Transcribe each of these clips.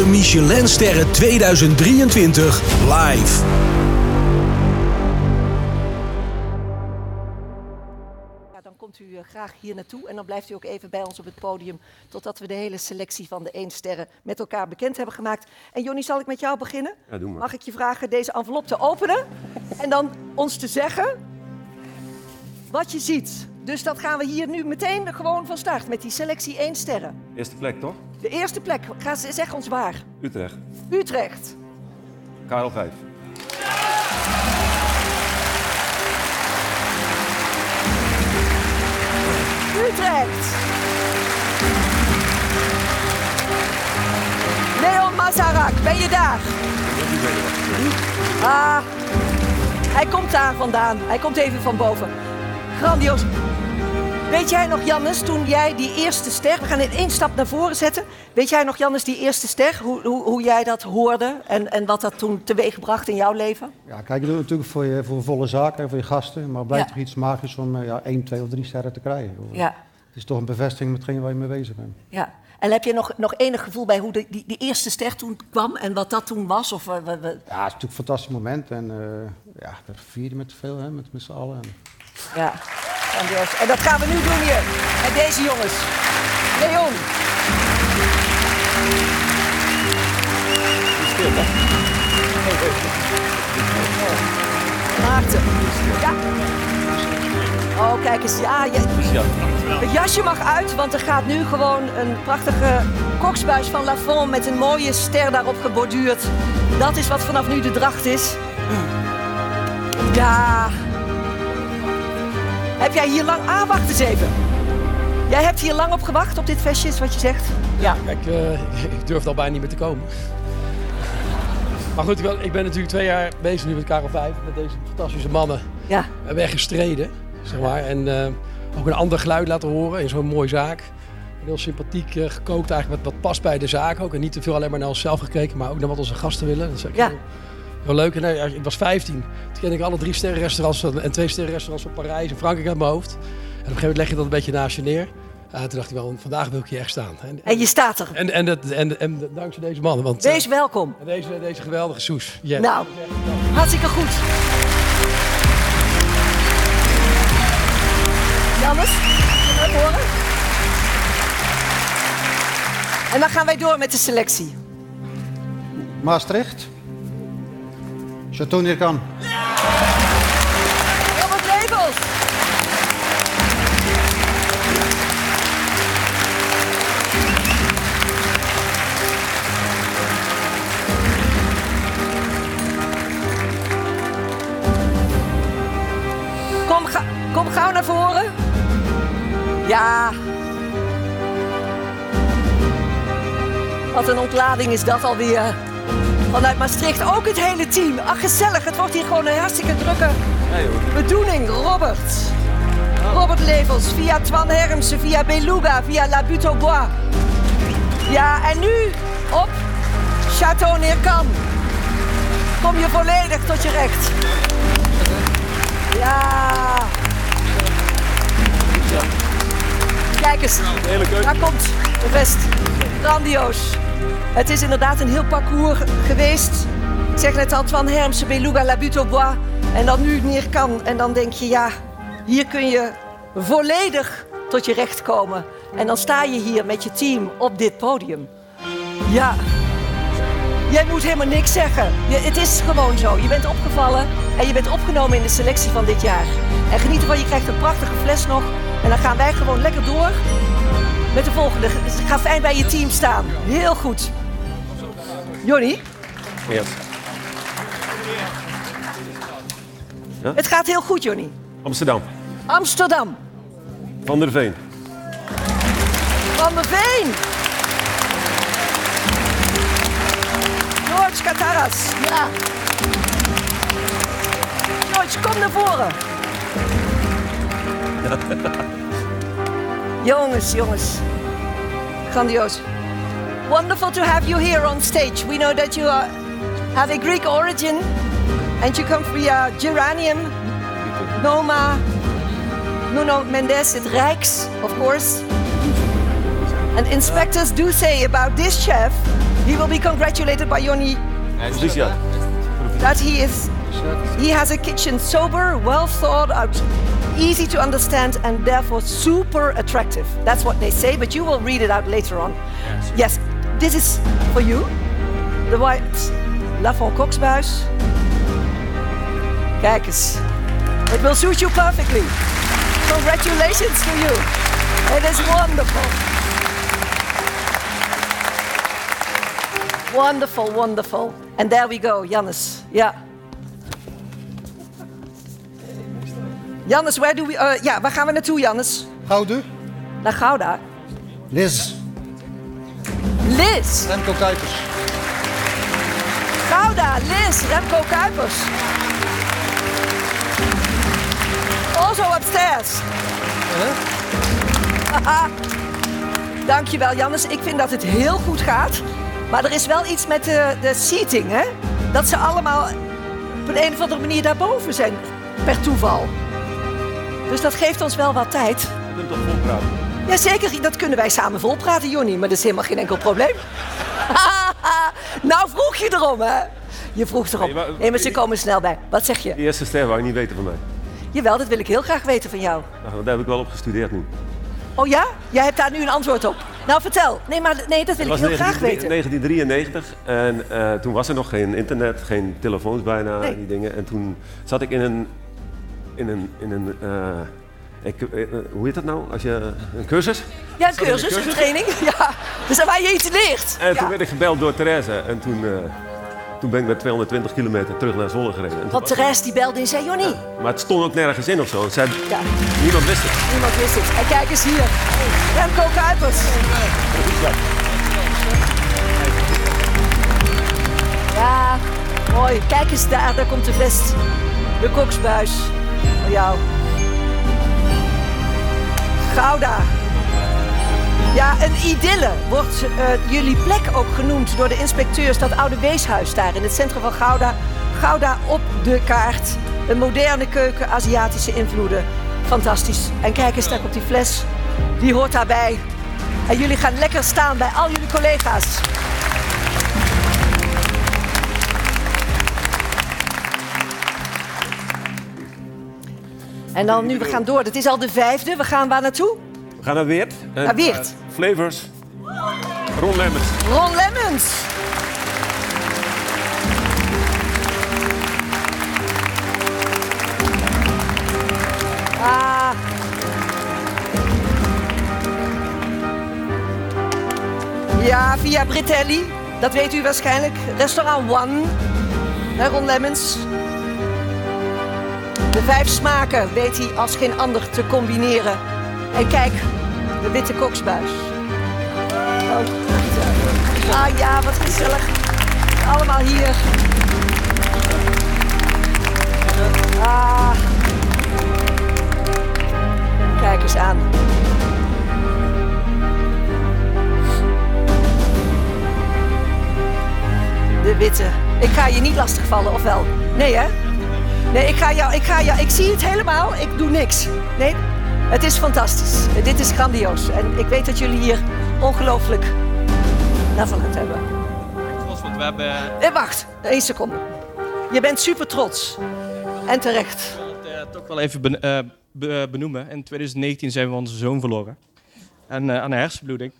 De Michelinsterren 2023 live. Ja, dan komt u eh, graag hier naartoe en dan blijft u ook even bij ons op het podium totdat we de hele selectie van de 1 sterren met elkaar bekend hebben gemaakt. En Jonny, zal ik met jou beginnen? Ja, doe maar. Mag ik je vragen deze envelop te openen en dan ons te zeggen wat je ziet? Dus dat gaan we hier nu meteen gewoon van start met die selectie 1 sterren. Eerste plek toch? De eerste plek, ga, zeg ons waar. Utrecht. Utrecht. Karel 5. Utrecht. Leon Mazarak, ben je daar? Ah, hij komt daar vandaan. Hij komt even van boven. Grandioos. Weet jij nog, Jannes, toen jij die eerste ster... We gaan in één stap naar voren zetten. Weet jij nog, Jannes, die eerste ster? Hoe, hoe, hoe jij dat hoorde en, en wat dat toen teweegbracht in jouw leven? Ja, kijk, natuurlijk voor, je, voor volle zaken en voor je gasten. Maar het blijft Ja. toch iets magisch om eh, ja, één, twee of drie sterren te krijgen. Ja, Het is toch een bevestiging met waar je mee bezig bent. ja. En heb je nog, nog enig gevoel bij hoe de, die, die eerste ster toen kwam en wat dat toen was? Of, eh, we- we- Ja, het is natuurlijk een fantastisch moment. En eh ja, we vieren met veel, hè, met, met z'n allen. En Ja, grandioos. En dat gaan we nu doen hier. Met deze jongens. Leon. Maarten. Ja. Oh, kijk eens. Ja, je, het jasje mag uit, want er gaat nu gewoon een prachtige koksbuis van Lafont met een mooie ster daarop geborduurd. Dat is wat vanaf nu de dracht is. Ja. Heb jij hier lang... Ah, wacht eens even. Jij hebt hier lang op gewacht, op dit vestje, is wat je zegt? Ja. Kijk, eh, ik durf al bijna niet meer te komen. Maar goed, ik ben, natuurlijk twee jaar bezig nu met Karel 5, met deze fantastische mannen. Ja. We hebben echt gestreden, zeg maar. En eh, ook een ander geluid laten horen in zo'n mooie zaak. Heel sympathiek eh, gekookt eigenlijk, wat, wat past bij de zaak ook. En niet te veel alleen maar naar onszelf gekeken, maar ook naar wat onze gasten willen. Dat is Ja. heel, heel leuk. En, eh, ik was 15. Toen kende ik alle drie sterrenrestaurants van- en twee sterrenrestaurants van Parijs en Frankrijk uit mijn hoofd. En op een gegeven moment leg je dat een beetje naast je neer. Eh, toen dacht ik wel, vandaag wil ik hier echt staan. En, En je staat er. en, en, dat- en, en dankzij deze mannen. Want, eh, Wees welkom. en deze, deze geweldige soes. Ja. Nou, hartstikke goed. Jannes, kunnen we het horen? En dan gaan wij door met de selectie. Maastricht. Chateau Neerkan. Robert Rebels. Kom, ga, kom gauw naar voren. Ja. Wat een ontlading is dat alweer. Vanuit Maastricht ook het hele team. Ach, gezellig. Het wordt hier gewoon een hartstikke drukke bedoeling. Robert. Robert Levels, via Twan Hermsen, via Beluga, via La Butte Bois. Ja, en nu op Château Neerkan. Kom je volledig tot je recht. Ja. Kijk eens, daar komt de vest. Grandioos. Het is inderdaad een heel parcours geweest. Ik zeg net al, Twan Hermsen, Beluga, La Butte au Bois. En dan nu Neerkan. En dan denk je, ja, hier kun je volledig tot je recht komen. En dan sta je hier met je team op dit podium. Ja, Jij moet helemaal niks zeggen. Je, het is gewoon zo. Je bent opgevallen en je bent opgenomen in de selectie van dit jaar. En geniet ervan, je krijgt een prachtige fles nog. En dan gaan wij gewoon lekker door met de volgende. Ga fijn bij je team staan. Heel goed. Jonny, Yes. het gaat heel goed, Jonny. Amsterdam. Amsterdam. Van der Veen. Van der Veen. George Kataras. Ja. George, kom naar voren. jongens, jongens. Grandioos. Wonderful to have you here on stage. We know that you are, have a Greek origin and you come via Geranium, Noma, Nuno Mendes, it Rijks, of course. And inspectors do say about this chef, He will be congratulated by Proficiat. that he is he has a kitchen sober, well thought out, easy to understand, and therefore super attractive. That's what they say, but you will read it out later on. Yes, this is for you. The white Lafon Koksbuis. Kijk eens. It will suit you perfectly. Congratulations to you. It is wonderful. Wonderful, wonderful. And there we go, Jannes. Ja. Jannes, where do we... eh, ja, waar gaan we naartoe, Jannes? Gouden. Naar Gouda. Liz. Liz. Remco Kuipers. Gouda, Liz, Remco Kuipers. Also upstairs. Haha. Dankjewel, Jannes. Ik vind dat het heel goed gaat. Maar er is wel iets met de, de seating, hè? Dat ze allemaal op een, een of andere manier daarboven zijn. Per toeval. Dus dat geeft ons wel wat tijd. Je kunt toch vol praten? Jazeker, dat kunnen wij samen volpraten, Jonny. Maar dat is helemaal geen enkel probleem. nou vroeg je erom, hè? Je vroeg erom. Nee, maar- Nee, maar ze komen snel bij. Wat zeg je? Die eerste ster wou je niet weten van mij. Jawel, dat wil ik heel graag weten van jou. Nou, daar heb ik wel op gestudeerd nu. Oh ja? Jij hebt daar nu een antwoord op. Nou, vertel. Nee, maar nee, dat wil ik heel graag 19 weten. 1993 en eh, toen was er nog geen internet, geen telefoons bijna, Nee. die dingen. En toen zat ik in een, in een, in een eh, ik, eh, eh, hoe heet dat nou? Als je, een cursus? Ja, een cursus, een training. Ja, dus waar je iets leert. En toen werd ik gebeld door Therese en toen, eh, toen ben ik met 220 kilometer terug naar Zwolle gereden. Want Therese die belde en zei, Jonny, maar het stond ook nergens in of zo. Ja. Niemand wist het. niemand wist het. En kijk eens hier. Remco Kuipers. Ja, mooi. Kijk eens daar, daar komt de vest. De koksbuis. Voor jou. Gouda. Ja, een idylle wordt eh, jullie plek ook genoemd door de inspecteurs. Dat oude weeshuis daar in het centrum van Gouda. Gouda op de kaart. Een moderne keuken, Aziatische invloeden. Fantastisch. En kijk eens, daar komt die fles. Die hoort daarbij. En jullie gaan lekker staan bij al jullie collega's. En dan nu, we gaan door. Het is al de vijfde. We gaan waar naartoe? We gaan naar Weert. En, Naar Weert. eh, flavors. Ron Lemmens. Ron Lemmens. Ah. Ja, via Britelli. Dat weet u waarschijnlijk. Restaurant One. Ron Lemmens. De vijf smaken weet hij als geen ander te combineren. En kijk, de witte koksbuis. Oh, Ah ja, wat gezellig. Allemaal hier. Ah. Kijk eens aan. De witte. Ik ga je niet lastigvallen, of wel? Nee, hè? Nee, ik ga jou, ik ga jou, ik zie het helemaal, ik doe niks. Nee, het is fantastisch. Dit is grandioos. En ik weet dat jullie hier ongelooflijk naar verlangd hebben. trots, want we hebben Eh, wacht, één seconde. Je bent super trots. En terecht. het eh, toch wel even ben- eh, be- benoemen. In 2019 zijn we onze zoon verloren. En eh, aan een hersenbloeding.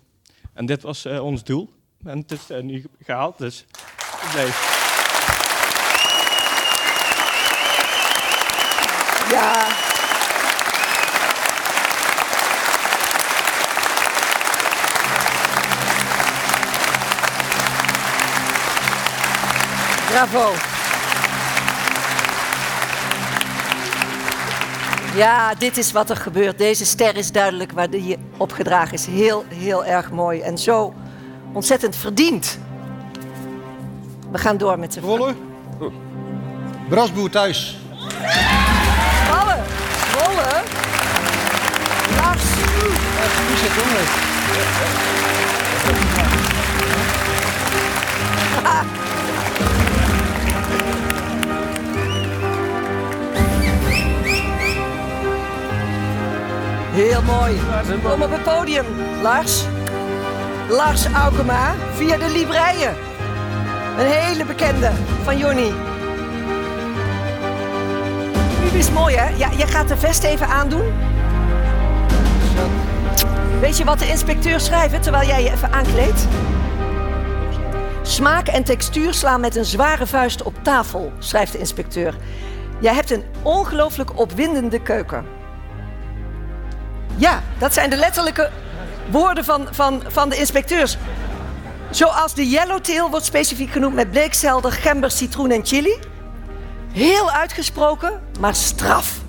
En dit was eh, ons doel. En het is eh, nu gehaald, dus blij. Ja. Bravo. Ja, dit is wat er gebeurt. Deze ster is duidelijk waar die opgedragen is. Heel, heel erg mooi. En zo ontzettend verdiend. We gaan door met de Zwolle. Brasboer thuis. Rollen. Lars. Heel mooi. Kom op het podium, Lars. Lars Aukema via de Libreien. Een hele bekende van Jonny. Is mooi hè? Ja, je gaat de vest even aandoen. Weet je wat de inspecteur schrijft terwijl jij je even aankleedt? Smaak en textuur slaan met een zware vuist op tafel, schrijft de inspecteur. Jij hebt een ongelooflijk opwindende keuken. Ja, dat zijn de letterlijke woorden van, van, van de inspecteurs. Zoals de yellowtail wordt specifiek genoemd met bleekselder, gember, citroen en chili. Heel uitgesproken, maar straf.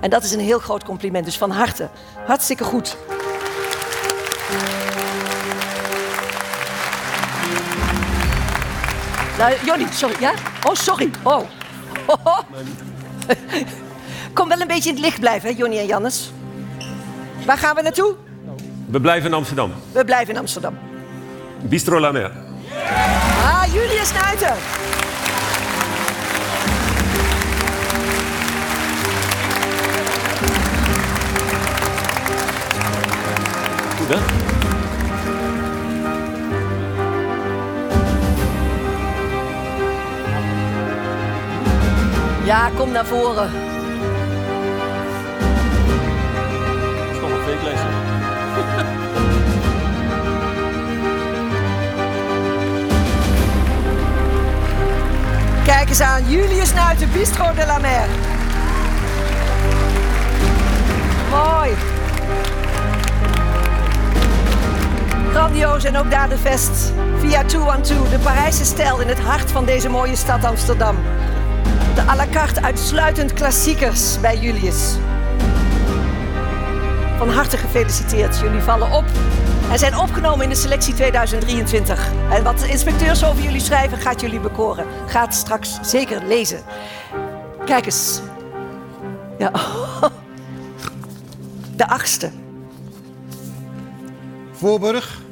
En dat is een heel groot compliment, dus van harte. Hartstikke goed. Nou, Jonny, sorry, ja? Oh, sorry. Oh. Kom wel een beetje in het licht blijven, hè, Jonny en Jannes. Waar gaan we naartoe? We blijven in Amsterdam. We blijven in Amsterdam. Bistro La Mer. Ah, Julius Nuiten. Ja, kom naar voren. is nog een fake lezen. Kijk eens aan, Julius Nuiten, Bistro de la Mer. Mooi. Grandioos en ook daar de vest. Via 212, de Parijse stijl in het hart van deze mooie stad Amsterdam. De à la carte uitsluitend klassiekers bij Julius. Van harte gefeliciteerd. Jullie vallen op en zijn opgenomen in de selectie 2023. En wat de inspecteurs over jullie schrijven, gaat jullie bekoren. Gaat straks zeker lezen. Kijk eens. Ja. De achtste. Voorburg,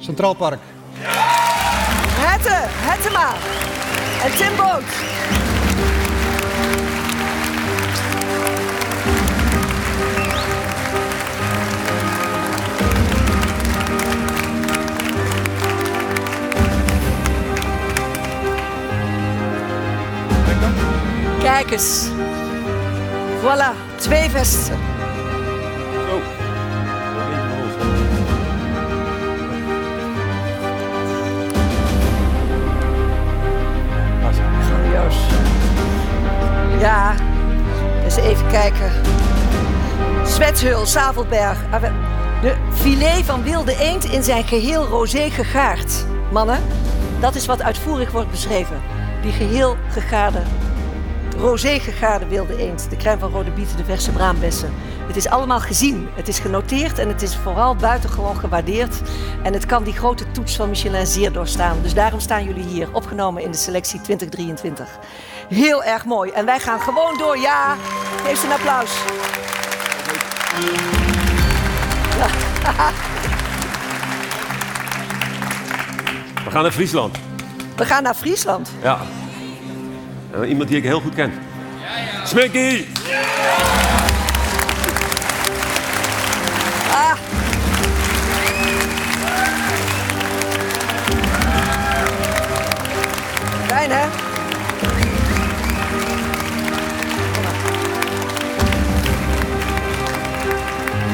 Centraal Park. Hette, Hettema. En Tim Boot. Kijk eens. Voilà, twee vesten. Even kijken. Zwethul, Zavelberg. Ah, De filet van wilde eend in zijn geheel rosé gegaard. Mannen, dat is wat uitvoerig wordt beschreven. Die geheel gegaarde, rosé gegaarde wilde eend. De crème van rode bieten, de verse braambessen. Het is allemaal gezien, het is genoteerd en het is vooral buitengewoon gewaardeerd. En het kan die grote toets van Michelin zeer doorstaan. Dus daarom staan jullie hier, opgenomen in de selectie 2023. Heel erg mooi. En wij gaan gewoon door. Ja, geef ze een applaus. We gaan naar Friesland. We gaan naar Friesland. Ja. Eh, iemand die ik heel goed ken. Smikkie! Ah. Fijn, hè?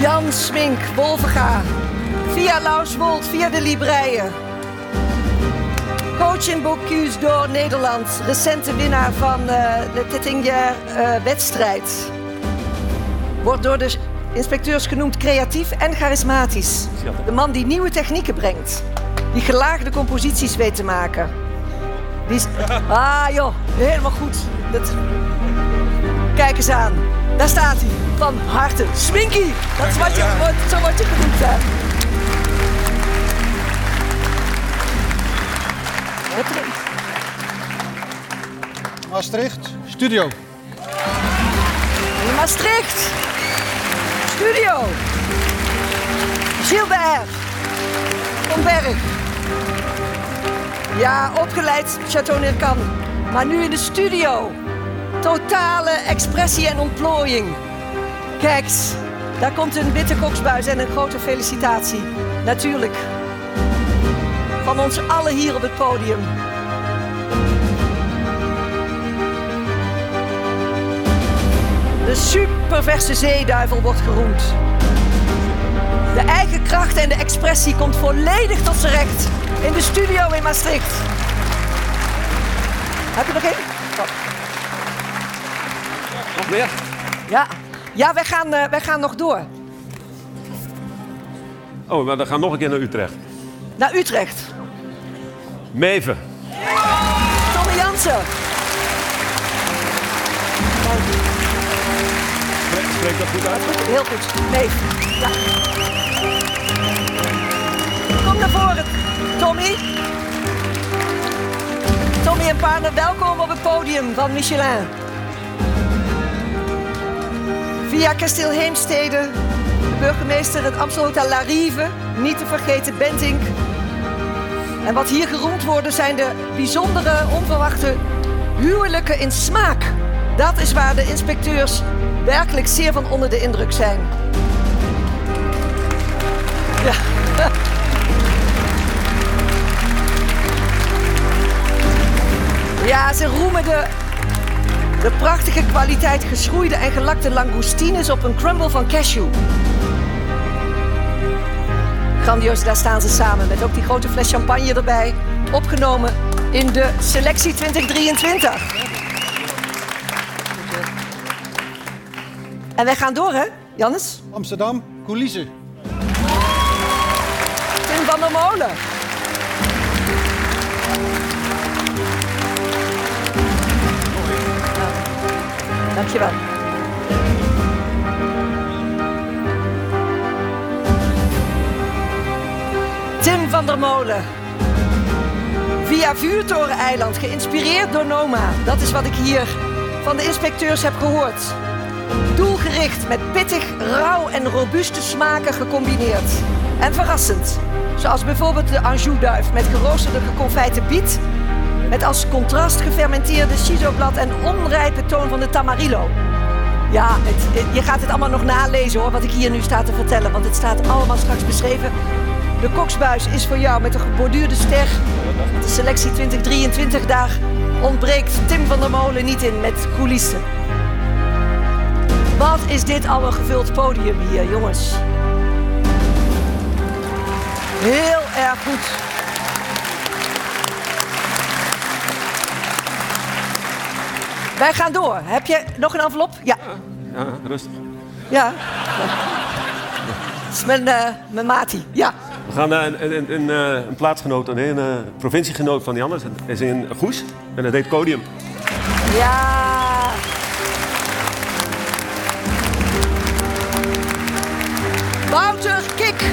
Jan Smink, Wolvenga. Via Lauswold, via de Libreien. Coach in Bocuse door Nederland. Recente winnaar van eh, de Tettinger eh. Wordt door de inspecteurs genoemd creatief en charismatisch. De man die nieuwe technieken brengt. Die gelaagde composities weet te maken. Die is... Ah joh, helemaal goed. Dat... Kijk eens aan. Daar staat hij. Van harte. Swinky. Dat is wat je, wordt- zo word je genoemd. Hè. Maastricht, studio. In Maastricht. Studio. Gilbert. Van Berg. Ja, opgeleid Chateau Neerkan. Maar nu in de studio. Totale expressie en ontplooiing. Kijk, daar komt een witte koksbuis en een grote felicitatie. Natuurlijk, van ons allen hier op het podium. De superverse zeeduivel wordt geroemd. De eigen kracht en de expressie komt volledig tot zijn recht in de studio in Maastricht. Heb je nog één? Nog meer? Ja, ja wij, gaan, eh, wij gaan nog door. Oh, maar dan gaan we nog een keer naar Utrecht. Naar Utrecht. Meven. Tommy Jansen. Spreek, dat goed uit? Heel goed. Ja. Kom naar voren, Tommy. Tommy en partner, welkom op het podium van Michelin. Via Kasteel Heemstede, de burgemeester, het Amstelhotel La Rive, niet te vergeten Bentink. En wat hier geroemd worden zijn de bijzondere, onverwachte huwelijken in smaak. Dat is waar de inspecteurs werkelijk zeer van onder de indruk zijn. Ja. Ja, ze roemen de, de prachtige kwaliteit geschroeide en gelakte langoustines op een crumble van cashew. Grandioos, daar staan ze samen met ook die grote fles champagne erbij. Opgenomen in de selectie 2023. En wij gaan door, hè, Jannes? Amsterdam, coulissen. Tim van der Molen. Tim van der Molen. Via Vuurtoren-eiland, geïnspireerd door Noma. Dat is wat ik hier van de inspecteurs heb gehoord. Doelgericht met pittig, rauw en robuuste smaken gecombineerd. En verrassend. Zoals bijvoorbeeld de Anjou-duif met geroosterde geconfijte biet. Met als contrast gefermenteerde shisoblad en onrijpe toon van de tamarillo. Ja, je gaat het allemaal nog nalezen hoor, wat ik hier nu sta te vertellen. Want het staat allemaal straks beschreven. De koksbuis is voor jou met een geborduurde ster. De selectie 2023, daar ontbreekt Tim van der Molen niet in met coulissen. Wat is dit al een gevuld podium hier, jongens? Heel erg goed. Wij gaan door. Heb je nog een envelop? Ja. Ja, rustig. Ja. Dat is mijn, eh mijn mati. Ja. We gaan naar een, een, een, eh, een plaatsgenoot, een eh, provinciegenoot van Jannes. Dat is in Goes en dat heet Codium. Ja. Wouter Kik.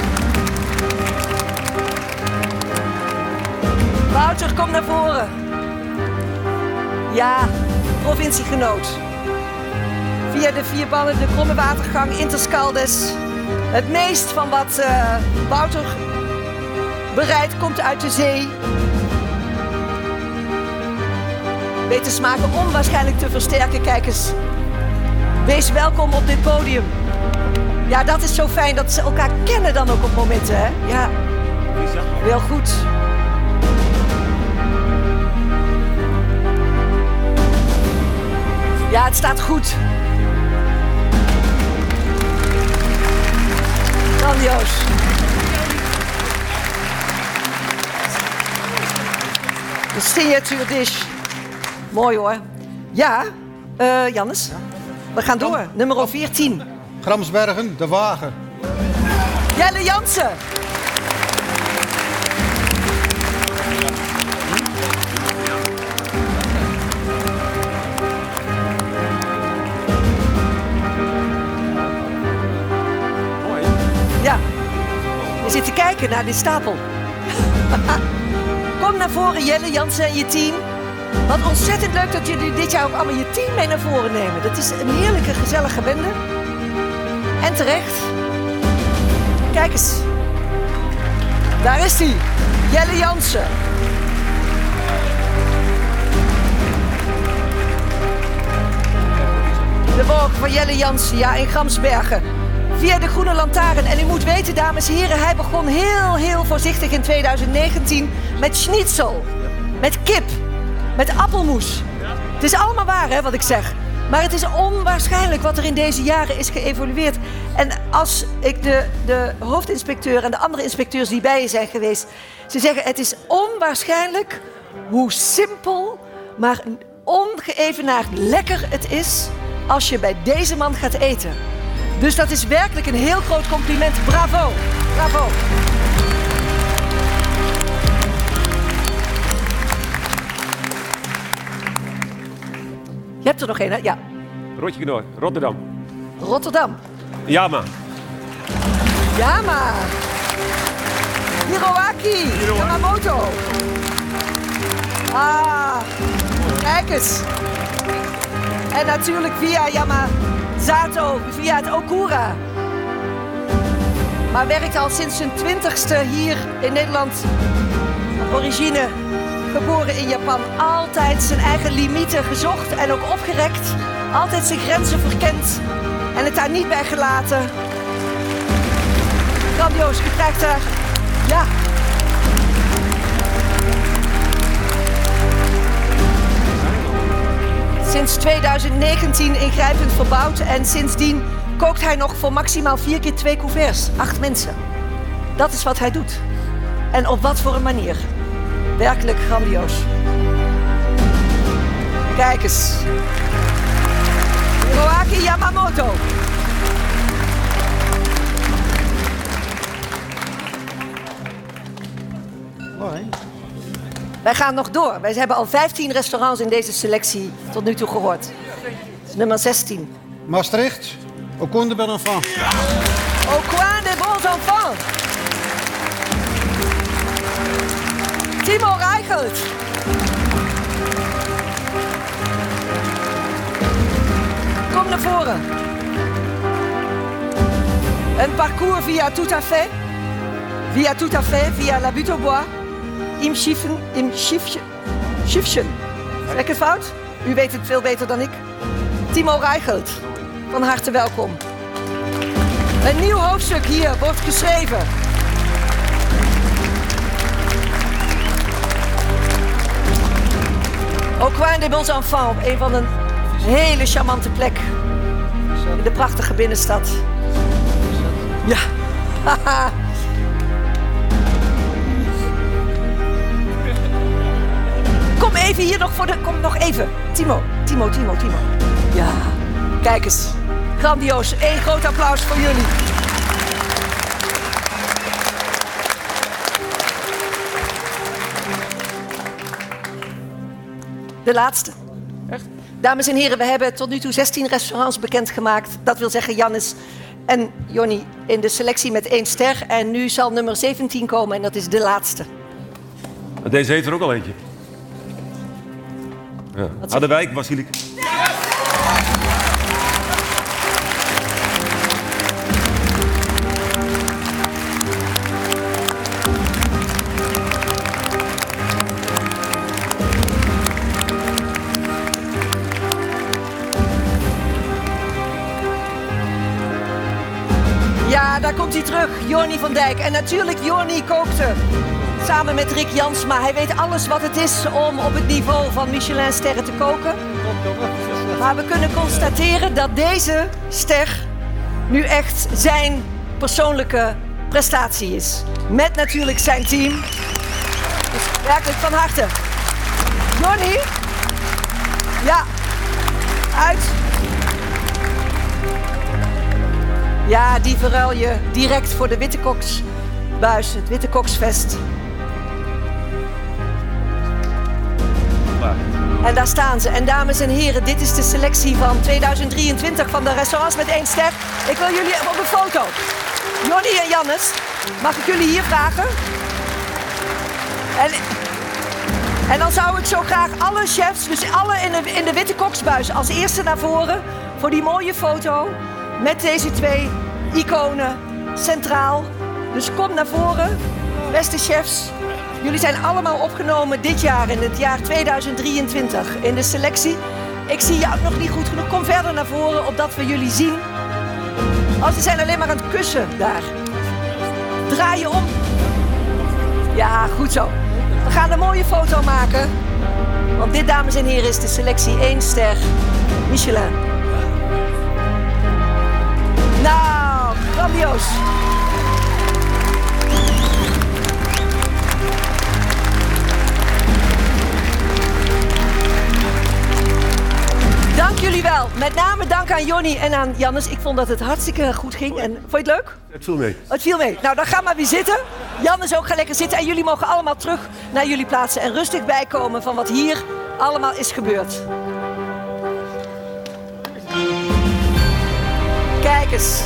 Wouter, kom naar voren. Ja, provinciegenoot. Via de vier ballen, de kromme watergang, Interscaldes. Het meest van wat eh, Wouter bereidt komt uit de zee. Weet de smaken onwaarschijnlijk te versterken. Kijk eens. Wees welkom op dit podium. Ja, dat is zo fijn dat ze elkaar kennen dan ook op momenten, hè? Ja, heel goed. Ja, het staat goed. Grandioos. De signature dish. Mooi hoor. Ja, eh Jannes. We gaan door. Nummer 14. Gramsbergen, de wagen. Jelle Jansen. Naar die stapel. Kom naar voren, Jelle Jansen en je team. Wat ontzettend leuk dat jullie dit jaar ook allemaal je team mee naar voren nemen. Dat is een heerlijke, gezellige bende. En terecht. Kijk eens. Daar is hij. Jelle Jansen. De woog van Jelle Jansen, ja, in Gramsbergen. Via de Groene Lantaarn. En u moet weten, dames en heren, hij begon heel, heel voorzichtig in 2019 met schnitzel, met kip, met appelmoes. Het is allemaal waar, hè, wat ik zeg. Maar het is onwaarschijnlijk wat er in deze jaren is geëvolueerd. En als ik de, de hoofdinspecteur en de andere inspecteurs die bij je zijn geweest... ze zeggen het is onwaarschijnlijk hoe simpel, maar ongeëvenaard lekker het is... als je bij deze man gaat eten. Dus dat is werkelijk een heel groot compliment. Bravo, bravo. Je hebt er nog één, hè? Ja. Rotje Knoor, Rotterdam. Rotterdam. Yama. Yama. Hiroaki. Yamamoto. Ah, kijk eens. En natuurlijk via Yamazato, via het Okura. Maar werkt al sinds zijn twintigste hier in Nederland. Origine, geboren in Japan. Altijd zijn eigen limieten gezocht en ook opgerekt. Altijd zijn grenzen verkend en het daar niet bij gelaten. Grandioos, je krijgt daar... Ja. 2019 ingrijpend verbouwd en sindsdien kookt hij nog voor maximaal vier keer twee couverts. Acht mensen. Dat is wat hij doet. En op wat voor een manier. Werkelijk grandioos. Kijk eens. Hiroaki Yamamoto. Wij gaan nog door. Wij hebben al 15 restaurants in deze selectie tot nu toe gehoord. Nummer 16. Maastricht, au compte de bon enfant. Au coin des bons enfants. Timo Reichelt. Kom naar voren. Een parcours via Tout à fait. Via Tout à fait, via La Butte au Bois. Im Schiffen, im Schiffchen. Schiffchen. Het fout? U weet het veel beter dan ik. Timo Reichelt, van harte welkom. Een nieuw hoofdstuk hier wordt geschreven. Au coin des bons enfants, een van een hele charmante plek in de prachtige binnenstad. Ja, Kom even hier nog voor de. Kom nog even. Timo, Timo, Timo, Timo. Ja, kijk eens. Grandioos. Eén groot applaus voor jullie. De laatste. Echt? Dames en heren, we hebben tot nu toe 16 restaurants bekendgemaakt. Dat wil zeggen Jannes en Jonny in de selectie met één ster. En nu zal nummer 17 komen en dat is de laatste. Deze heeft er ook al eentje. Ja. Harderwijk, Basiliek. Ja, daar komt hij terug, Jorny van Dijk. En natuurlijk, Jorny kookte samen met Rick Jansma. Hij weet alles wat het is om op het niveau van Michelin-sterren te koken. Maar we kunnen constateren dat deze ster nu echt zijn persoonlijke prestatie is. Met natuurlijk zijn team. Dus werkelijk van harte. Jorny? Ja, uit. Ja, die verruil je direct voor de Witte Koksbuis, het Witte En daar staan ze. En dames en heren, dit is de selectie van 2023 van de restaurants met één ster. Ik wil jullie op een foto. Jonny en Jannes, mag ik jullie hier vragen? En, en dan zou ik zo graag alle chefs, dus alle in in de Witte Koksbuis, als eerste naar voren voor die mooie foto met deze twee iconen centraal. Dus kom naar voren, beste chefs. Jullie zijn allemaal opgenomen dit jaar, in het jaar 2023, in de selectie. Ik zie jou nog niet goed genoeg. Kom verder naar voren, opdat we jullie zien. Oh, ze zijn alleen maar aan het kussen daar. Draai je om. Ja, goed zo. We gaan een mooie foto maken. Want dit, dames en heren, is de selectie 1 ster Michelin. Nou, grandioos. Jullie wel. Met name dank aan Jonny en aan Jannes. Ik vond dat het hartstikke goed ging. En vond je het leuk? Het viel mee. Het viel mee. Nou, dan ga maar weer zitten. Jannes ook, ga lekker zitten. En jullie mogen allemaal terug naar jullie plaatsen en rustig bijkomen van wat hier allemaal is gebeurd. Kijk eens.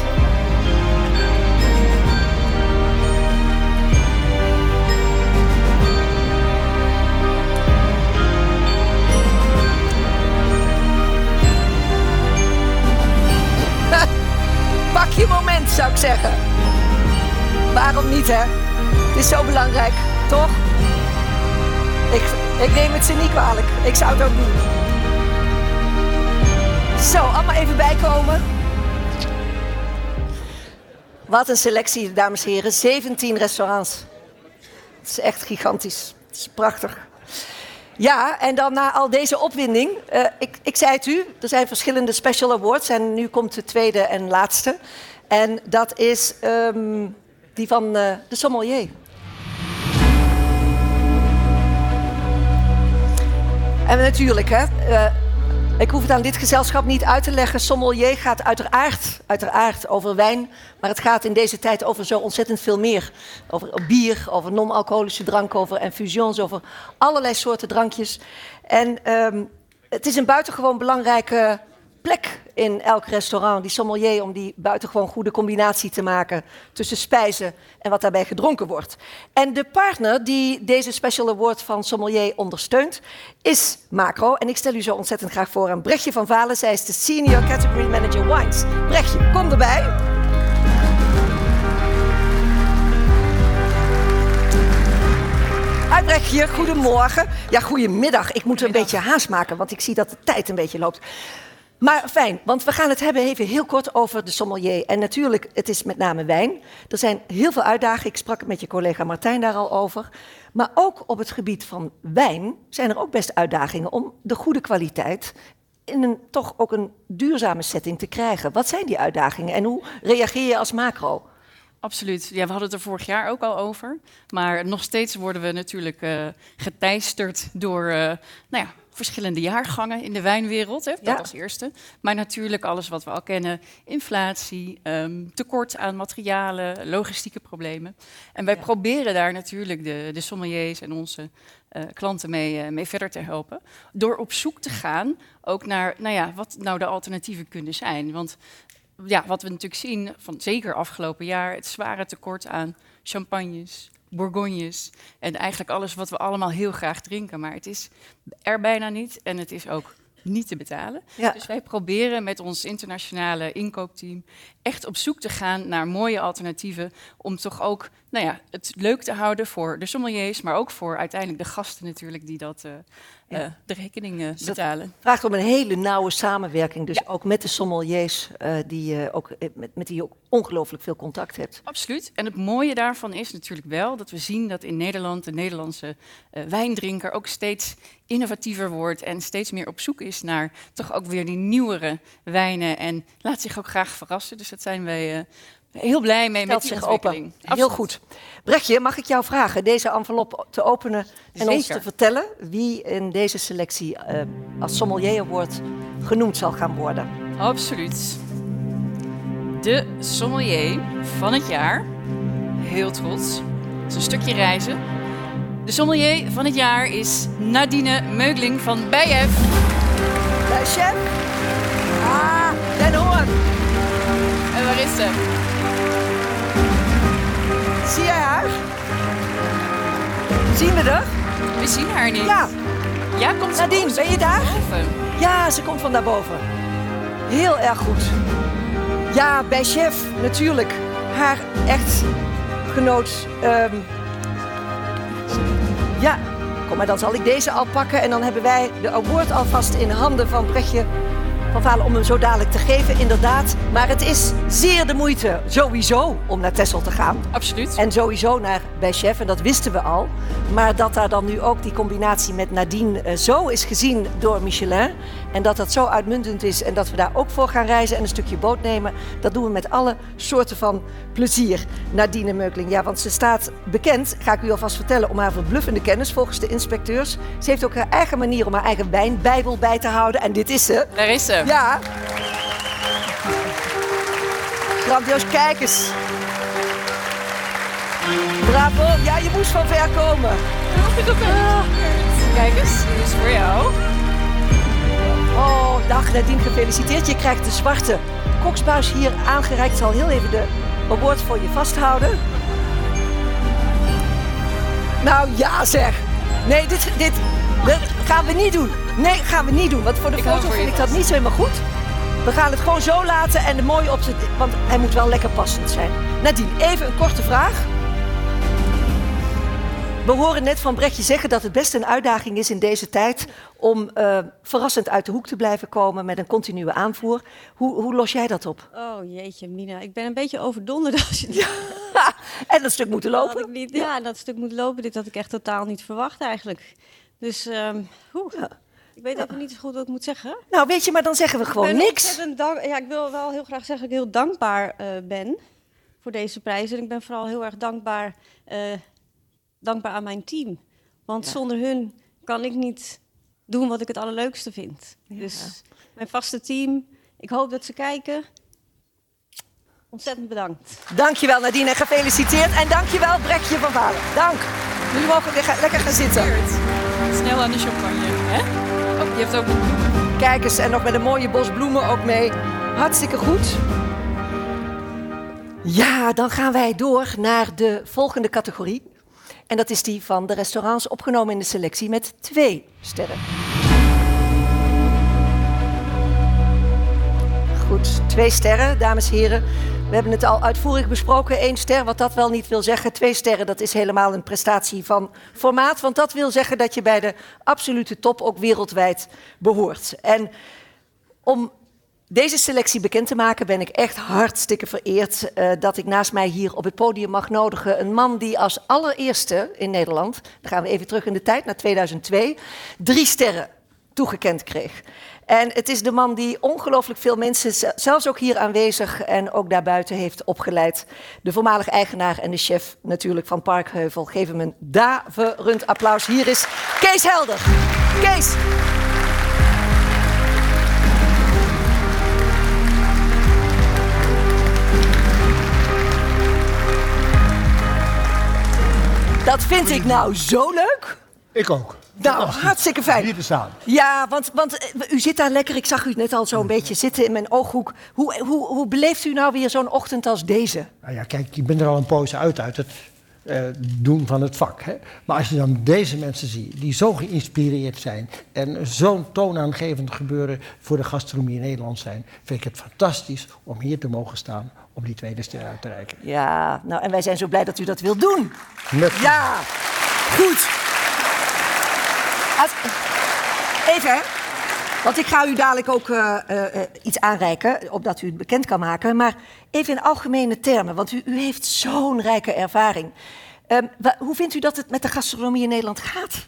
Je moment, zou ik zeggen. Waarom niet, hè? Het is zo belangrijk, toch? Ik, ik neem het ze niet kwalijk. Ik zou het ook doen. Zo, allemaal even bijkomen. Wat een selectie, dames en heren. 17 restaurants. Het is echt gigantisch. Het is prachtig. Ja, en dan na al deze opwinding. eh, ik, ik zei het u, er zijn verschillende special awards. En nu komt de tweede en laatste. En dat is ehm, die van eh, de sommelier. En natuurlijk, hè, eh, ik hoef het aan dit gezelschap niet uit te leggen. Sommelier gaat uiteraard, uiteraard over wijn. Maar het gaat in deze tijd over zo ontzettend veel meer. Over bier, over non-alcoholische drank, over infusions, over allerlei soorten drankjes. En ehm, het is een buitengewoon belangrijke plek in elk restaurant, die sommelier, om die buitengewoon goede combinatie te maken tussen spijzen en wat daarbij gedronken wordt. En de partner die deze Special Award van sommelier ondersteunt, is Macro. En ik stel u zo ontzettend graag voor aan Brechtje van Valen. Zij is de Senior Category Manager Wines. Brechtje, kom erbij. Brechtje, goedemorgen. Ja, goedemiddag. Ik moet een beetje haast maken, want ik zie dat de tijd een beetje loopt. Maar fijn, want we gaan het hebben even heel kort over de sommelier. En natuurlijk, het is met name wijn. Er zijn heel veel uitdagingen. Ik sprak met je collega Martijn daar al over. Maar ook op het gebied van wijn zijn er ook best uitdagingen om de goede kwaliteit in een toch ook een duurzame setting te krijgen. Wat zijn die uitdagingen en hoe reageer je als macro? Absoluut. Ja, we hadden het er vorig jaar ook al over. Maar nog steeds worden we natuurlijk uh, geteisterd door uh, nou ja, verschillende jaargangen in de wijnwereld. Hè, dat Ja. als eerste. Maar natuurlijk alles wat we al kennen. Inflatie, ehm, tekort aan materialen, logistieke problemen. En wij Ja. proberen daar natuurlijk de, de sommeliers en onze eh, klanten mee, eh, mee verder te helpen. Door op zoek te gaan ook naar nou ja, wat nou de alternatieven kunnen zijn. Want ja, wat we natuurlijk zien, van zeker afgelopen jaar, het zware tekort aan champagnes, bourgognes en eigenlijk alles wat we allemaal heel graag drinken. Maar het is er bijna niet en het is ook niet te betalen. Ja. Dus wij proberen met ons internationale inkoopteam echt op zoek te gaan naar mooie alternatieven om toch ook nou ja, het leuk te houden voor de sommeliers, maar ook voor uiteindelijk de gasten natuurlijk die dat, eh, Eh, de rekening eh, dat- betalen. vraagt om een hele nauwe samenwerking. Dus ook met de sommeliers, eh, die, ook, met, met die je ook ongelooflijk veel contact hebt. Absoluut. En het mooie daarvan is natuurlijk wel dat we zien dat in Nederland de Nederlandse wijndrinker ook steeds innovatiever wordt en steeds meer op zoek is naar toch ook weer die nieuwere wijnen en laat zich ook graag verrassen. Dus daar zijn wij heel blij mee Stelt met die zich open. Heel goed. Brechtje, mag ik jou vragen deze envelop te openen en ons Zeker. te vertellen wie in deze selectie eh, als sommelier award genoemd zal gaan worden? Absoluut. De sommelier van het jaar. Heel trots. Het is een stukje reizen. De sommelier van het jaar is Nadine Meugling van Bijef. De chef? Ah, Den Hoorn. En waar is ze? Zie jij haar? Zien we er? We zien haar niet. Ja. Ja, komt ze Nadine, ben je daar? Ja, ze komt van daarboven. Heel erg goed. Ja, bij chef natuurlijk. Haar echtgenoot. ehm ja, kom maar dan zal ik deze al pakken. En dan hebben wij de award alvast in handen van Brechtje Van Valen om hem zo dadelijk te geven, inderdaad. Maar het is zeer de moeite, sowieso, om naar Texel te gaan. Absoluut. En sowieso naar bij chef, en dat wisten we al. Maar dat daar dan nu ook die combinatie met Nadine eh, zo is gezien door Michelin. En dat dat zo uitmuntend is en dat we daar ook voor gaan reizen en een stukje boot nemen. Dat doen we met alle soorten van plezier. Nadine Meukling, ja, want ze staat bekend, ga ik u alvast vertellen, om haar verbluffende kennis volgens de inspecteurs. Ze heeft ook haar eigen manier om haar eigen wijnbijbel bij te houden. En dit is ze. Daar is ze. Ja. Grandioos, kijk eens. Bravo. Ja, je moest van ver komen. Kijk eens, die is voor jou. Oh, dag Nadine, gefeliciteerd. Je krijgt de zwarte koksbuis hier aangereikt. Ik zal heel even de award voor je vasthouden. Nou ja, zeg. Nee, dit, dit, dit gaan we niet doen. Nee, gaan we niet doen. Want voor de Ik foto voor vind ik dat niet zo helemaal goed. We gaan het gewoon zo laten en de mooie opzet. Want hij moet wel lekker passend zijn. Nadine, even een korte vraag. We horen net van Brechtje zeggen dat het best een uitdaging is in deze tijd om eh, verrassend uit de hoek te blijven komen met een continue aanvoer. Hoe, hoe los jij dat op? Oh jeetje, Mina. Ik ben een beetje overdonderd als je en dat stuk ik lopen. niet, ja, dat stuk moet lopen. Dit had ik echt totaal niet verwacht eigenlijk. Dus oeh, ik weet even niet zo goed wat ik moet zeggen. Nou, weet je, maar dan zeggen we gewoon ik niks. dank- ja, ik wil wel heel graag zeggen dat ik heel dankbaar eh, ben voor deze prijs. En ik ben vooral heel erg dankbaar, eh, dankbaar aan mijn team. Want zonder hun kan ik niet doen wat ik het allerleukste vind. Dus mijn vaste team, ik hoop dat ze kijken. Ontzettend bedankt. Dankjewel Nadine en gefeliciteerd. En dankjewel Brechtje van Valen. Dank. Jullie mogen lekker, lekker gaan zitten. Snel aan de champagne. Hè? Oh, je hebt ook een Kijk eens, en nog met een mooie bos bloemen ook mee. Hartstikke goed. Ja, dan gaan wij door naar de volgende categorie. En dat is die van de restaurants opgenomen in de selectie met twee sterren. Goed, twee sterren, dames en heren. We hebben het al uitvoerig besproken. Eén ster, wat dat wel niet wil zeggen. Twee sterren, dat is helemaal een prestatie van formaat. Want dat wil zeggen dat je bij de absolute top ook wereldwijd behoort. En om deze selectie bekend te maken ben ik echt hartstikke vereerd eh, dat ik naast mij hier op het podium mag nodigen een man die als allereerste in Nederland, dan gaan we even terug in de tijd naar 2002, drie sterren toegekend kreeg. En het is de man die ongelooflijk veel mensen, zelfs ook hier aanwezig en ook daarbuiten, heeft opgeleid. De voormalig eigenaar en de chef natuurlijk van Parkheuvel. Geef hem een daverend applaus. Hier is Kees Helder. Kees. Dat vind ik nou zo leuk. Ik ook. Nou, hartstikke fijn. Hier te staan. Ja, want, want eh, u zit daar lekker. Ik zag u net al zo'n beetje zitten in mijn ooghoek. Hoe, hoe, hoe beleeft u nou weer zo'n ochtend als deze? Nou ja, kijk, je bent er al een poos uit uit het eh, doen van het vak. Hè? Maar als je dan deze mensen ziet, die zo geïnspireerd zijn... en zo'n toonaangevend gebeuren voor de gastronomie in Nederland zijn... vind ik het fantastisch om hier te mogen staan om die tweede ster uit te reiken. Ja, nou, en wij zijn zo blij dat u dat wilt doen. Met Ja, goed. Als- Even, hè. Want ik ga u dadelijk ook eh, eh, eh, iets aanreiken, opdat u het bekend kan maken. Maar even in algemene termen, want u, u heeft zo'n rijke ervaring. Ehm, hoe vindt u dat het met de gastronomie in Nederland gaat?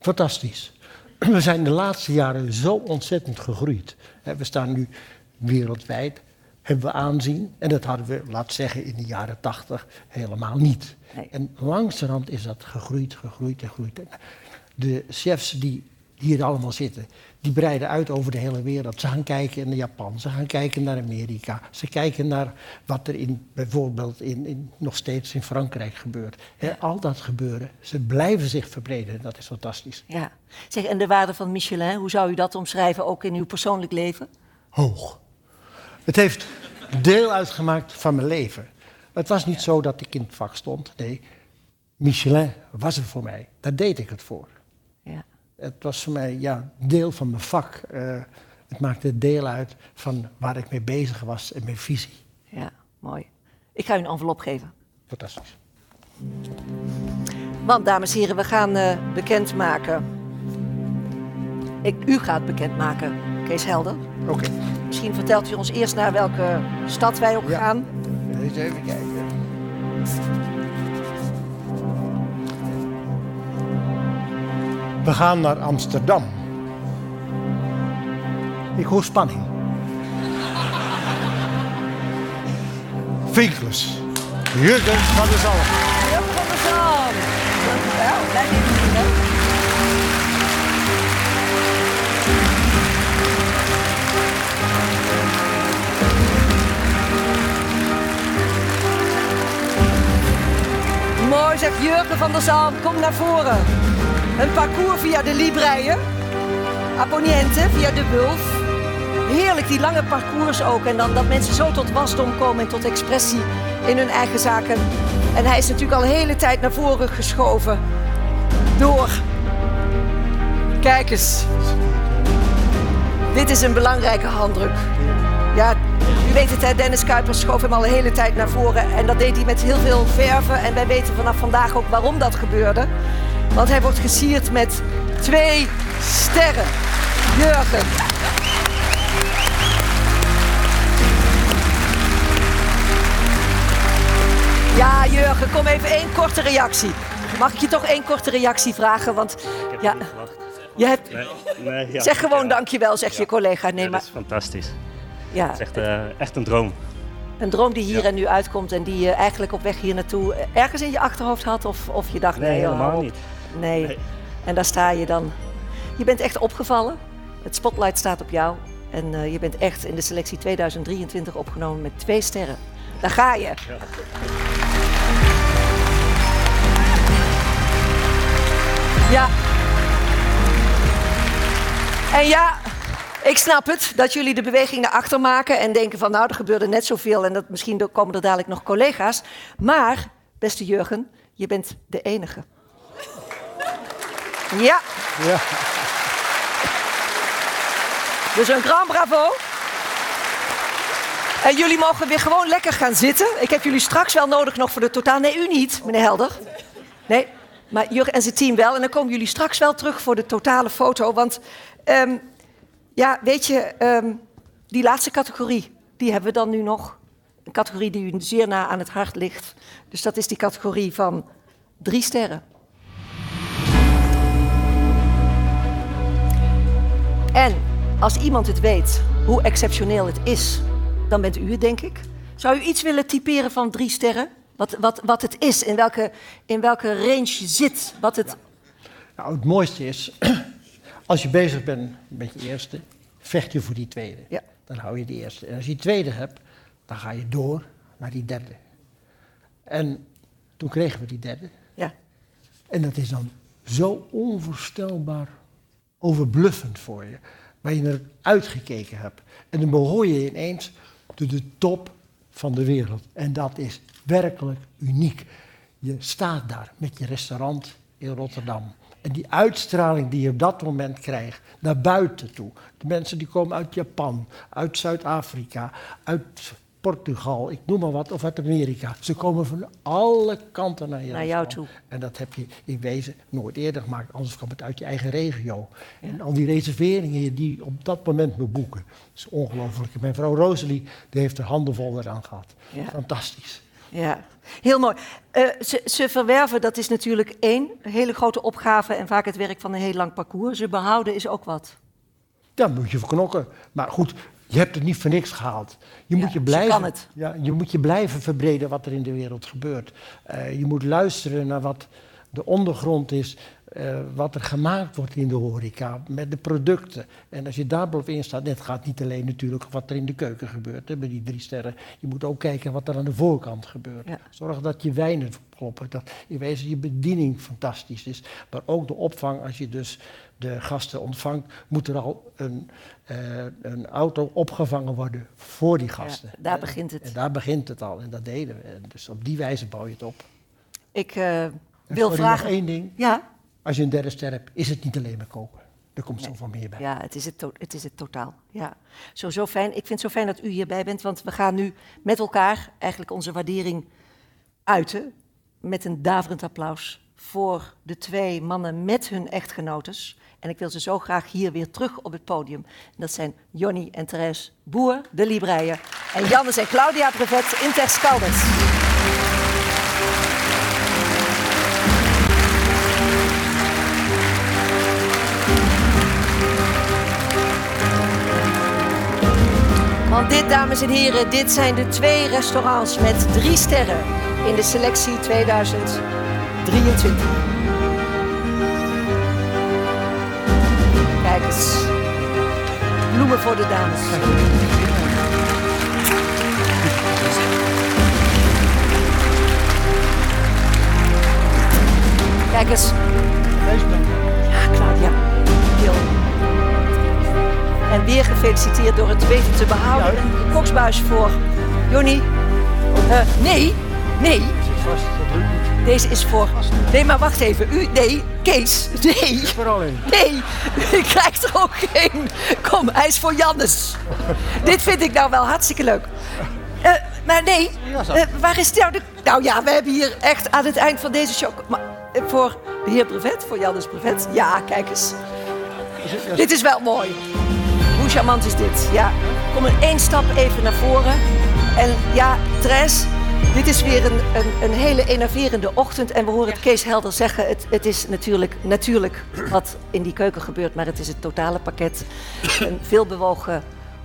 Fantastisch. We zijn de laatste jaren zo ontzettend gegroeid. We staan nu wereldwijd, hebben we aanzien. En dat hadden we, laat zeggen, in de jaren tachtig helemaal niet. Nee. En langzamerhand is dat gegroeid, gegroeid en gegroeid. De chefs die hier allemaal zitten, die breiden uit over de hele wereld. Ze gaan kijken naar Japan, ze gaan kijken naar Amerika. Ze kijken naar wat er in, bijvoorbeeld in, in, nog steeds in Frankrijk gebeurt. Al dat gebeuren, ze blijven zich verbreden. Dat is fantastisch. Ja. Zeg, en de waarde van Michelin, hoe zou u dat omschrijven, ook in uw persoonlijk leven? hoog. Het heeft deel uitgemaakt van mijn leven. Het was niet zo dat ik in het vak stond. Nee, Michelin was er voor mij. Daar deed ik het voor. Het was voor mij ja, deel van mijn vak. Eh, het maakte deel uit van waar ik mee bezig was en mijn visie. Ja, mooi. Ik ga u een envelop geven. Fantastisch. Want, dames en heren, we gaan eh, bekendmaken. Ik, u gaat bekendmaken, Kees Helder. Oké. Misschien vertelt u ons eerst naar welke stad wij Ja. gaan. Eens even kijken. We gaan naar Amsterdam. Ik hoor spanning. Vinklus. Jurgen van der Zalm. Jurgen van der Zalm. Dankjewel. Mooi zegt Jurgen van der Zalm. Kom naar voren. Een parcours via de Libreien. Apponiente via de Wulf. Heerlijk, die lange parcours ook. En dan dat mensen zo tot wasdom komen en tot expressie in hun eigen zaken. En hij is natuurlijk al een hele tijd naar voren geschoven. Door. Kijk eens. Dit is een belangrijke handdruk. Ja, u weet het, hè, Dennis Kuipers schoof hem al een hele tijd naar voren. En dat deed hij met heel veel verven. En wij weten vanaf vandaag ook waarom dat gebeurde. Want hij wordt gesierd met twee sterren. Jurgen. Ja, Jurgen, kom even één korte reactie. Mag ik je toch één korte reactie vragen? Want ja, je hebt, Nee, ja. zeg gewoon dankjewel, zegt je collega. Nee, Ja, dat is fantastisch. ja, Het is echt, eh, echt een droom. een droom die hier en nu uitkomt en die je eigenlijk op weg hier naartoe eh, ergens in je achterhoofd had? Of, of je dacht, Nee, nee, helemaal op. niet. Nee. Nee. En daar sta je dan. Je bent echt opgevallen. Het spotlight staat op jou. En eh, je bent echt in de selectie 2023 opgenomen met twee sterren. Daar ga je. Ja. En ja, ik snap het dat jullie de beweging naar achter maken en denken van nou, er gebeurde net zoveel en dat, misschien komen er dadelijk nog collega's. Maar, beste Jurgen, je bent de enige. Ja. Ja. Dus een grand bravo. En jullie mogen weer gewoon lekker gaan zitten. Ik heb jullie straks wel nodig nog voor de totaal. Nee, u niet, meneer Helder. Nee, maar Jurgen en zijn team wel. En dan komen jullie straks wel terug voor de totale foto. Want ehm, ja, weet je, ehm, die laatste categorie, die hebben we dan nu nog. Een categorie die u zeer na aan het hart ligt. Dus dat is die categorie van drie sterren. En als iemand het weet hoe exceptioneel het is, dan bent u het, denk ik. Zou u iets willen typeren van drie sterren? Wat, wat, wat het is, in welke, in welke range je zit, wat het... Nou, het mooiste is, als je bezig bent met je eerste, vecht je voor die tweede. Ja. Dan hou je die eerste. En als je die tweede hebt, dan ga je door naar die derde. En toen kregen we die derde. Ja. En dat is dan zo onvoorstelbaar overbluffend voor je. Waar je naar uitgekeken hebt. En dan behoor je ineens tot de top van de wereld. En dat is werkelijk uniek. Je staat daar met je restaurant in Rotterdam. En die uitstraling die je op dat moment krijgt, naar buiten toe. De mensen die komen uit Japan, uit Zuid-Afrika, uit Portugal, ik noem maar wat, of uit Amerika. Ze komen van alle kanten naar Naar jou restaurant. En dat heb je in wezen nooit eerder gemaakt, anders kwam het uit je eigen regio. En al die reserveringen die je op dat moment moet boeken, dat is ongelooflijk. Mijn vrouw Rosalie, die heeft er handen vol eraan gehad. Ja. Fantastisch. Ja, heel mooi. Eh, ze, ze verwerven, dat is natuurlijk één hele grote opgave en vaak het werk van een heel lang parcours. Ze behouden is ook wat. Daar moet je voor knokken. Maar goed, je hebt het niet voor niks gehaald. Je moet, je, blijven, kan het. Ja, je moet je blijven verbreden wat er in de wereld gebeurt. Eh, je moet luisteren naar wat de ondergrond is, eh, wat er gemaakt wordt in de horeca, met de producten. En als je daar bovenin staat, het gaat niet alleen natuurlijk wat er in de keuken gebeurt, hè, met die drie sterren. Je moet ook kijken wat er aan de voorkant gebeurt. Ja. Zorg dat je wijnen kloppen, dat in wezen je bediening fantastisch is. Maar ook de opvang, als je dus de gasten ontvangt, moet er al een, eh, een auto opgevangen worden voor die gasten. daar begint het. En daar begint het al en dat deden we. En dus op die wijze bouw je het op. Ik eh, wil vragen... nog één ding. Ja? Als je een derde ster hebt, is het niet alleen maar koken. Er komt zoveel meer bij. Ja, het is het is het totaal. Ja. Zo, zo fijn. Ik vind het zo fijn dat u hierbij bent, want we gaan nu met elkaar eigenlijk onze waardering uiten met een daverend applaus voor de twee mannen met hun echtgenotes. En ik wil ze zo graag hier weer terug op het podium. Dat zijn Jonny en Therese Boer, de Libreien. En Jannes en Claudia Brevet in Terscaldes. Want dit, dames en heren, dit zijn de twee restaurants met drie sterren in de selectie 2023. Kijk eens. Bloemen voor de dames. Kijk eens. Ja, Claudia. En weer gefeliciteerd door het weten te behouden. Koksbuis voor Jonny. Eh, nee, nee. Deze is voor. Nee, maar wacht even. U, nee, Kees. Nee. Nee, ik krijg er ook geen. Kom, hij is voor Jannes. Dit vind ik nou wel hartstikke leuk. Eh, maar nee, eh, waar is nou de... Nou ja, we hebben hier echt aan het eind van deze show... Maar, eh, voor de heer Brevet, voor Jannes Brevet. Ja, kijk eens. Dit is wel mooi. Hoe charmant is dit? Ja, kom in één stap even naar voren. En ja, Tres, dit is weer een, een, een hele enerverende ochtend. En we horen het Kees Helder zeggen. Het, het is natuurlijk, natuurlijk wat in die keuken gebeurt, maar het is het totale pakket. Een veelbewogen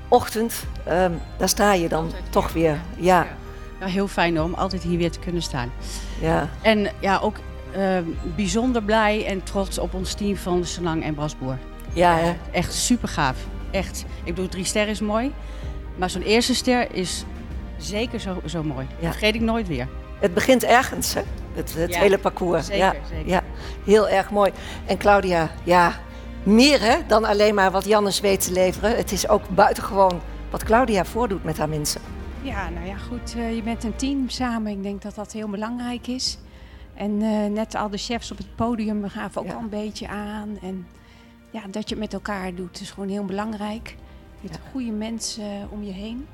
ochtend. Ehm, daar sta je dan toch weer. Ja, Ja, heel fijn om altijd hier weer te kunnen staan. ja. En ja, ook eh, bijzonder blij en trots op ons team van Senang en Brasboer. Ja, hè? Echt super gaaf. Echt. Ik bedoel, drie sterren is mooi. Maar zo'n eerste ster is zeker zo, zo mooi. Dat vergeet ik nooit weer. Het begint ergens, hè? Het, het Ja, hele parcours. zeker, ja, zeker. ja, heel erg mooi. En Claudia, ja, meer hè, dan alleen maar wat Jannes weet te leveren. Het is ook buitengewoon wat Claudia voordoet met haar mensen. Ja, nou ja, goed. eh, je bent een team samen. Ik denk dat dat heel belangrijk is. En eh, net al de chefs op het podium we gaven ook al een beetje aan. En ja, dat je het met elkaar doet is gewoon heel belangrijk. Je hebt goede mensen eh, om je heen.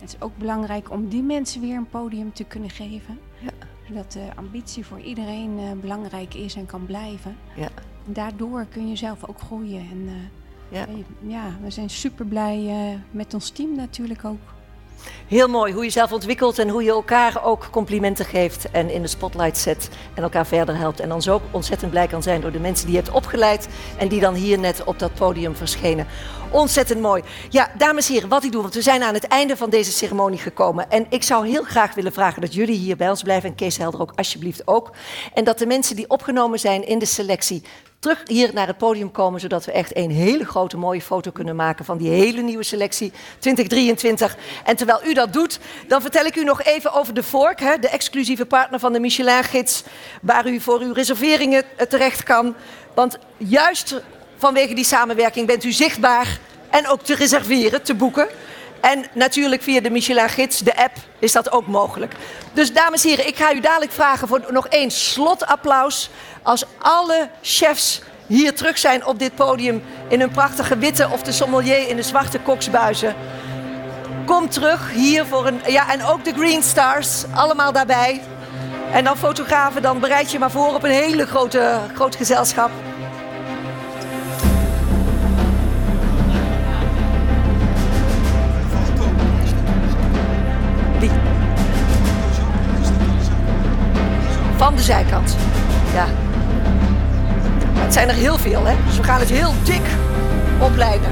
Het is ook belangrijk om die mensen weer een podium te kunnen geven. Zodat de ambitie voor iedereen eh, belangrijk is en kan blijven. Ja. En daardoor kun je zelf ook groeien. En eh, Ja. ja, we zijn super blij met ons team natuurlijk ook. Heel mooi hoe je zelf ontwikkelt en hoe je elkaar ook complimenten geeft en in de spotlight zet en elkaar verder helpt. En dan zo ontzettend blij kan zijn door de mensen die je hebt opgeleid en die dan hier net op dat podium verschenen. Ontzettend mooi. Ja, dames en heren, wat ik doe, want we zijn aan het einde van deze ceremonie gekomen. En ik zou heel graag willen vragen dat jullie hier bij ons blijven en Kees Helder ook alsjeblieft ook. En dat de mensen die opgenomen zijn in de selectie terug hier naar het podium komen, zodat we echt een hele grote mooie foto kunnen maken van die hele nieuwe selectie 2023. En terwijl u dat doet, dan vertel ik u nog even over de Vork, hè, de exclusieve partner van de Michelin-gids, waar u voor uw reserveringen eh, terecht kan. Want juist vanwege die samenwerking bent u zichtbaar en ook te reserveren, te boeken. En natuurlijk via de Michelin-gids, de app, is dat ook mogelijk. Dus dames en heren, ik ga u dadelijk vragen voor nog één slotapplaus. Als alle chefs hier terug zijn op dit podium in hun prachtige witte of de sommelier in de zwarte koksbuizen. Kom terug hier voor een... Ja, en ook de Green Stars, allemaal daarbij. En dan fotografen, dan bereid je maar voor op een hele grote, groot gezelschap. De zijkant. Ja. Het zijn er heel veel, hè? Dus we gaan het heel dik opleiden.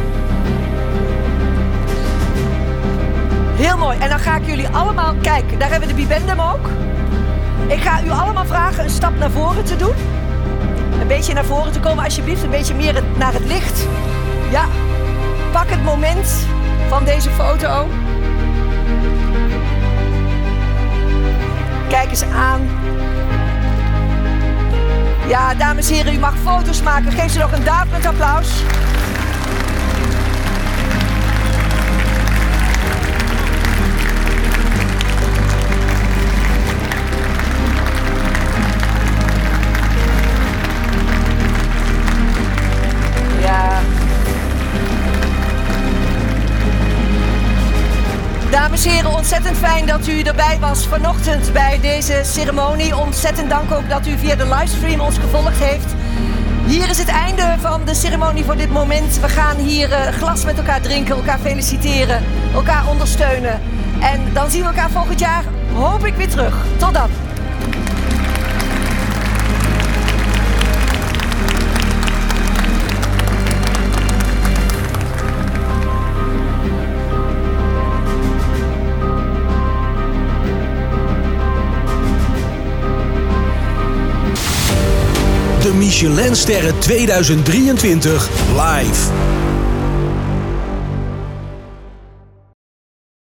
Heel mooi. En dan ga ik jullie allemaal... Kijk, daar hebben we de bibendum ook. Ik ga u allemaal vragen een stap naar voren te doen. Een beetje naar voren te komen, alsjeblieft. Een beetje meer naar het licht. Ja. Pak het moment van deze foto. Kijk eens aan. Ja, dames en heren, u mag foto's maken. Geef ze nog een daverend applaus. Ontzettend fijn dat u erbij was vanochtend bij deze ceremonie. Ontzettend dank ook dat u via de livestream ons gevolgd heeft. Hier is het einde van de ceremonie voor dit moment. We gaan hier uh, glas met elkaar drinken, elkaar feliciteren, elkaar ondersteunen. En dan zien we elkaar volgend jaar, hoop ik, weer terug. Tot dan. Michelinsterren 2023 live.